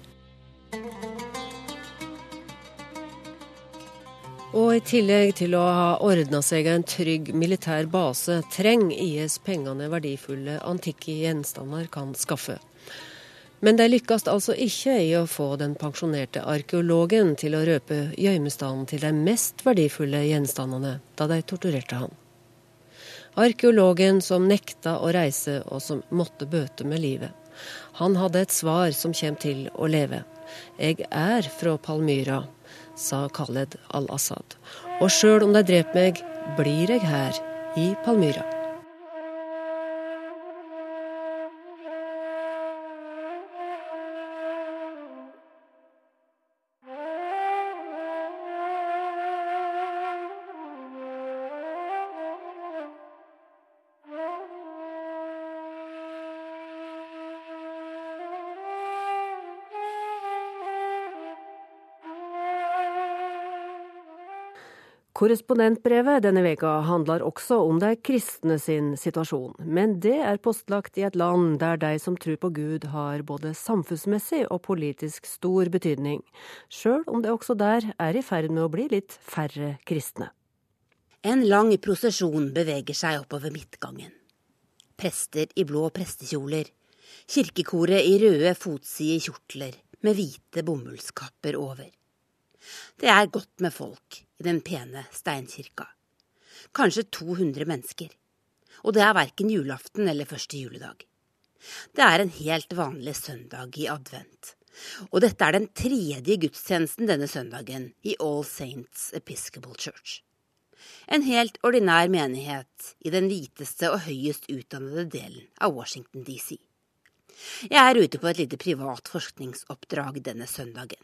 Og i tillegg til å ha ordna seg en trygg militær base, trenger IS pengene verdifulle antikke gjenstander kan skaffe. Men de lykkes altså ikke i å få den pensjonerte arkeologen til å røpe gjemmestanden til de mest verdifulle gjenstandene da de torturerte han. Arkeologen som nekta å reise og som måtte bøte med livet. Han hadde et svar som kommer til å leve. Jeg er fra Palmyra, sa Khaled al-Assad. Og sjøl om de dreper meg, blir jeg her, i Palmyra. Korrespondentbrevet denne veka handler også om de kristne sin situasjon, men det er postlagt i et land der de som tror på Gud har både samfunnsmessig og politisk stor betydning, sjøl om det også der er i ferd med å bli litt færre kristne. En lang prosesjon beveger seg oppover midtgangen. Prester i blå prestekjoler, kirkekoret i røde fotside kjortler med hvite bomullskapper over. Det er godt med folk i den pene steinkirka. Kanskje 200 mennesker. Og det er verken julaften eller første juledag. Det er en helt vanlig søndag i advent. Og dette er den tredje gudstjenesten denne søndagen i All Saints Episcopal Church. En helt ordinær menighet i den hviteste og høyest utdannede delen av Washington DC. Jeg er ute på et lite privat forskningsoppdrag denne søndagen.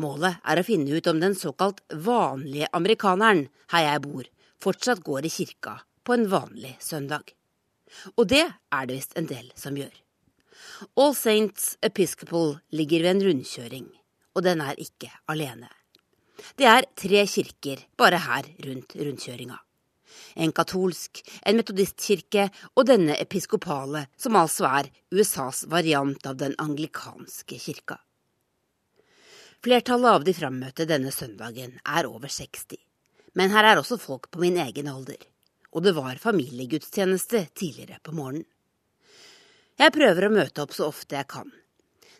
Målet er å finne ut om den såkalt vanlige amerikaneren her jeg bor, fortsatt går i kirka på en vanlig søndag. Og det er det visst en del som gjør. All Saints Episcopal ligger ved en rundkjøring, og den er ikke alene. Det er tre kirker bare her rundt rundkjøringa. En katolsk, en metodistkirke og denne episkopale, som altså er USAs variant av den anglikanske kirka. Flertallet av de frammøtte denne søndagen er over 60. Men her er også folk på min egen alder. Og det var familiegudstjeneste tidligere på morgenen. Jeg prøver å møte opp så ofte jeg kan.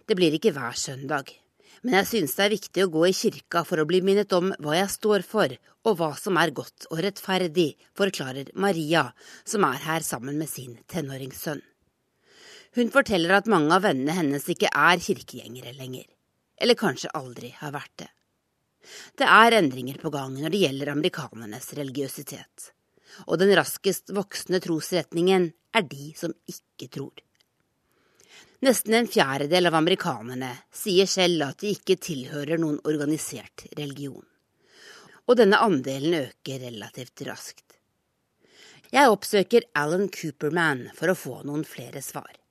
Det blir ikke hver søndag. Men jeg synes det er viktig å gå i kirka for å bli minnet om hva jeg står for, og hva som er godt og rettferdig, forklarer Maria, som er her sammen med sin tenåringssønn. Hun forteller at mange av vennene hennes ikke er kirkegjengere lenger eller kanskje aldri har vært det. Det er endringer på gang når det gjelder amerikanernes religiøsitet, og den raskest voksende trosretningen er de som ikke tror. Nesten en fjerdedel av amerikanerne sier selv at de ikke tilhører noen organisert religion. Og denne andelen øker relativt raskt. Jeg oppsøker Alan Cooperman for å få noen flere svar.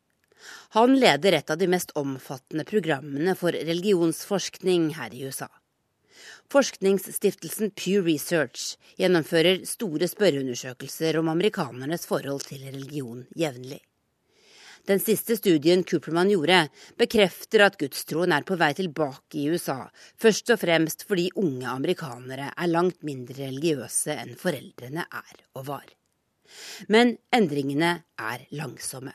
Han leder et av de mest omfattende programmene for religionsforskning her i USA. Forskningsstiftelsen Pew Research gjennomfører store spørreundersøkelser om amerikanernes forhold til religion jevnlig. Den siste studien Cooperman gjorde, bekrefter at gudstroen er på vei tilbake i USA, først og fremst fordi unge amerikanere er langt mindre religiøse enn foreldrene er og var. Men endringene er langsomme.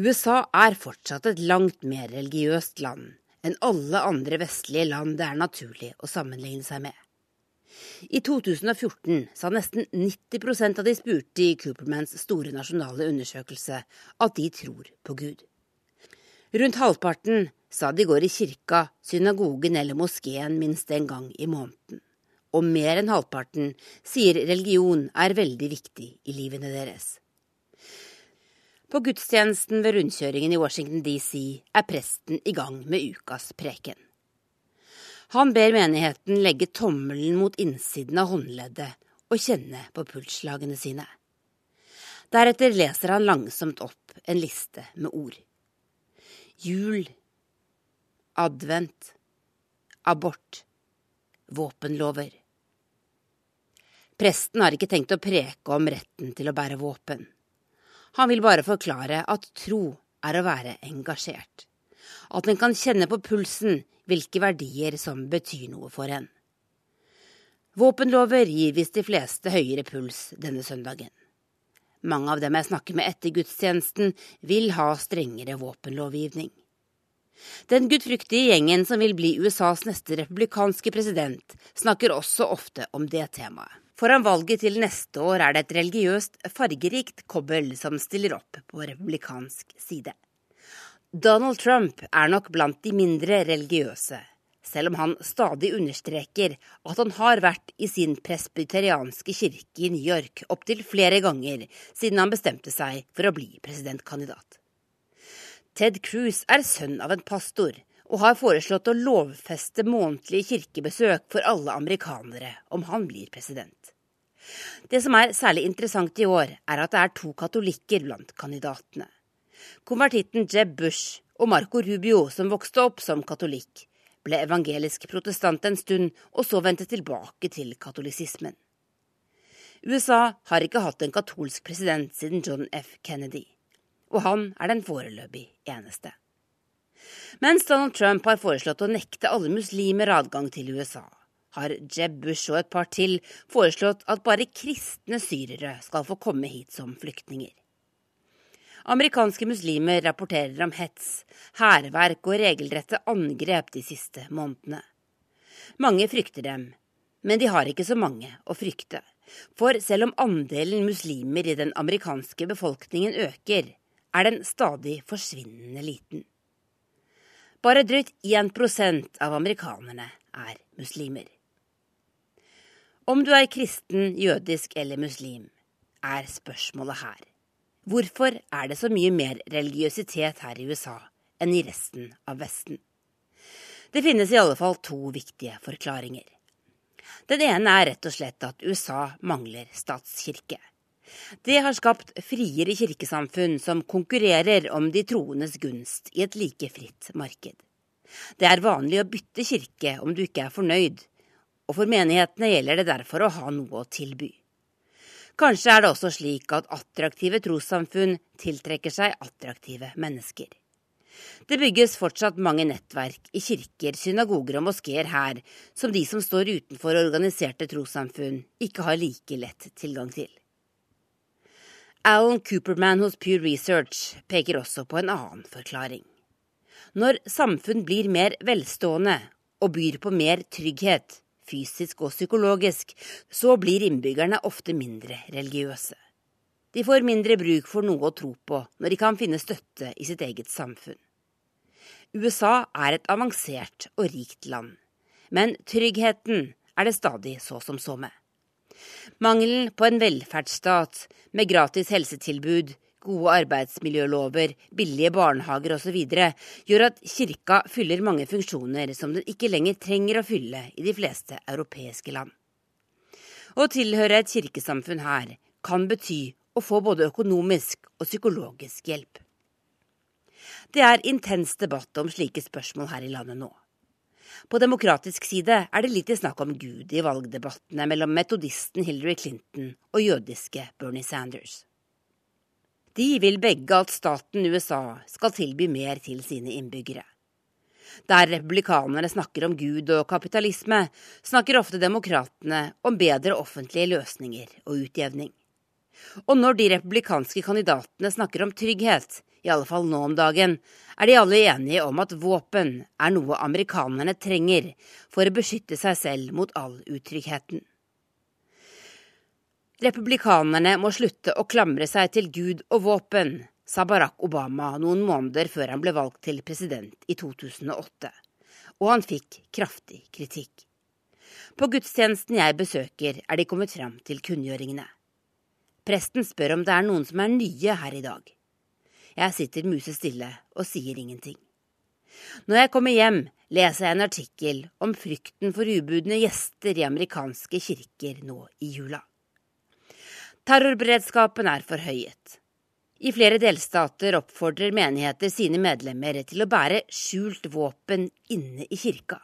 USA er fortsatt et langt mer religiøst land enn alle andre vestlige land det er naturlig å sammenligne seg med. I 2014 sa nesten 90% av de spurte i Coopermans store nasjonale undersøkelse at de tror på Gud. Rundt halvparten sa de går i kirka, synagogen eller moskeen minst en gang i måneden. Og mer enn halvparten sier religion er veldig viktig i livene deres. På gudstjenesten ved rundkjøringen i Washington DC er presten i gang med ukas preken. Han ber menigheten legge tommelen mot innsiden av håndleddet og kjenne på pulsslagene sine. Deretter leser han langsomt opp en liste med ord. Jul, advent, abort, våpenlover. Presten har ikke tenkt å preke om retten til å bære våpen. Han vil bare forklare at tro er å være engasjert. At en kan kjenne på pulsen hvilke verdier som betyr noe for en. Våpenlover gir visst de fleste høyere puls denne søndagen. Mange av dem jeg snakker med etter gudstjenesten, vil ha strengere våpenlovgivning. Den gudfryktige gjengen som vil bli USAs neste republikanske president, snakker også ofte om det temaet. Foran valget til neste år er det et religiøst, fargerikt kobbel som stiller opp på republikansk side. Donald Trump er nok blant de mindre religiøse, selv om han stadig understreker at han har vært i sin presbyterianske kirke i New York opptil flere ganger siden han bestemte seg for å bli presidentkandidat. Ted Cruz er sønn av en pastor og har foreslått å lovfeste månedlige kirkebesøk for alle amerikanere om han blir president. Det som er særlig interessant i år, er at det er to katolikker blant kandidatene. Konvertitten Jeb Bush og Marco Rubio, som vokste opp som katolikk, ble evangelisk protestant en stund, og så vendte tilbake til katolisismen. USA har ikke hatt en katolsk president siden John F. Kennedy, og han er den foreløpig eneste. Mens Donald Trump har foreslått å nekte alle muslimer adgang til USA, har Jeb Bush og et par til foreslått at bare kristne syrere skal få komme hit som flyktninger. Amerikanske muslimer rapporterer om hets, hærverk og regelrette angrep de siste månedene. Mange frykter dem, men de har ikke så mange å frykte. For selv om andelen muslimer i den amerikanske befolkningen øker, er den stadig forsvinnende liten. Bare drøyt 1% av amerikanerne er muslimer. Om du er kristen, jødisk eller muslim, er spørsmålet her. Hvorfor er det så mye mer religiøsitet her i USA enn i resten av Vesten? Det finnes i alle fall to viktige forklaringer. Den ene er rett og slett at USA mangler statskirke. Det har skapt friere kirkesamfunn som konkurrerer om de troendes gunst i et like fritt marked. Det er vanlig å bytte kirke om du ikke er fornøyd, og for menighetene gjelder det derfor å ha noe å tilby. Kanskje er det også slik at attraktive trossamfunn tiltrekker seg attraktive mennesker. Det bygges fortsatt mange nettverk i kirker, synagoger og moskeer her som de som står utenfor organiserte trossamfunn, ikke har like lett tilgang til. Alan Cooperman hos Pew Research peker også på en annen forklaring. Når samfunn blir mer velstående og byr på mer trygghet, fysisk og psykologisk, så blir innbyggerne ofte mindre religiøse. De får mindre bruk for noe å tro på når de kan finne støtte i sitt eget samfunn. USA er et avansert og rikt land, men tryggheten er det stadig så som så med. Mangelen på en velferdsstat med gratis helsetilbud, gode arbeidsmiljølover, billige barnehager osv. gjør at kirka fyller mange funksjoner som den ikke lenger trenger å fylle i de fleste europeiske land. Å tilhøre et kirkesamfunn her kan bety å få både økonomisk og psykologisk hjelp. Det er intens debatt om slike spørsmål her i landet nå. På demokratisk side er det lite snakk om Gud i valgdebattene mellom metodisten Hillary Clinton og jødiske Bernie Sanders. De vil begge at staten USA skal tilby mer til sine innbyggere. Der republikanerne snakker om Gud og kapitalisme, snakker ofte demokratene om bedre offentlige løsninger og utjevning. Og når de republikanske kandidatene snakker om trygghet, i alle fall nå om dagen, er de alle enige om at våpen er noe amerikanerne trenger for å beskytte seg selv mot all utryggheten. Republikanerne må slutte å klamre seg til Gud og våpen, sa Barack Obama noen måneder før han ble valgt til president i 2008. Og han fikk kraftig kritikk. På gudstjenesten jeg besøker, er de kommet fram til kunngjøringene. Presten spør om det er noen som er nye her i dag. Jeg sitter musestille og sier ingenting. Når jeg kommer hjem, leser jeg en artikkel om frykten for ubudne gjester i amerikanske kirker nå i jula. Terrorberedskapen er forhøyet. I flere delstater oppfordrer menigheter sine medlemmer til å bære skjult våpen inne i kirka.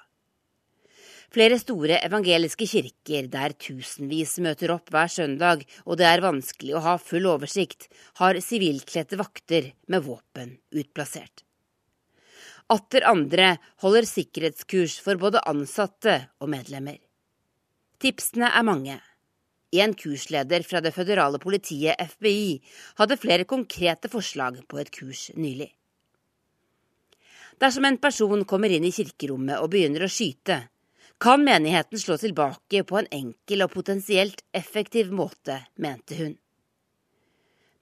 Flere store evangeliske kirker der tusenvis møter opp hver søndag og det er vanskelig å ha full oversikt, har sivilkledte vakter med våpen utplassert. Atter andre holder sikkerhetskurs for både ansatte og medlemmer. Tipsene er mange. En kursleder fra det føderale politiet, FBI, hadde flere konkrete forslag på et kurs nylig. Dersom en person kommer inn i kirkerommet og begynner å skyte, kan menigheten slå tilbake på en enkel og potensielt effektiv måte, mente hun.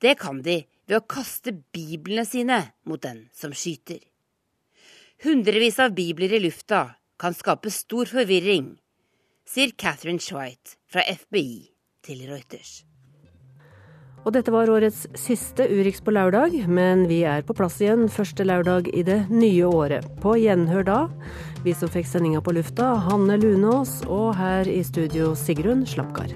Det kan de ved å kaste biblene sine mot den som skyter. Hundrevis av bibler i lufta kan skape stor forvirring, sier Catherine Schweit fra FBI til Reuters. Og dette var årets siste Urix på lørdag, men vi er på plass igjen første lørdag i det nye året. På gjenhør da. Vi som fikk sendinga på lufta, Hanne Lunås, og her i studio Sigrun Slapkar.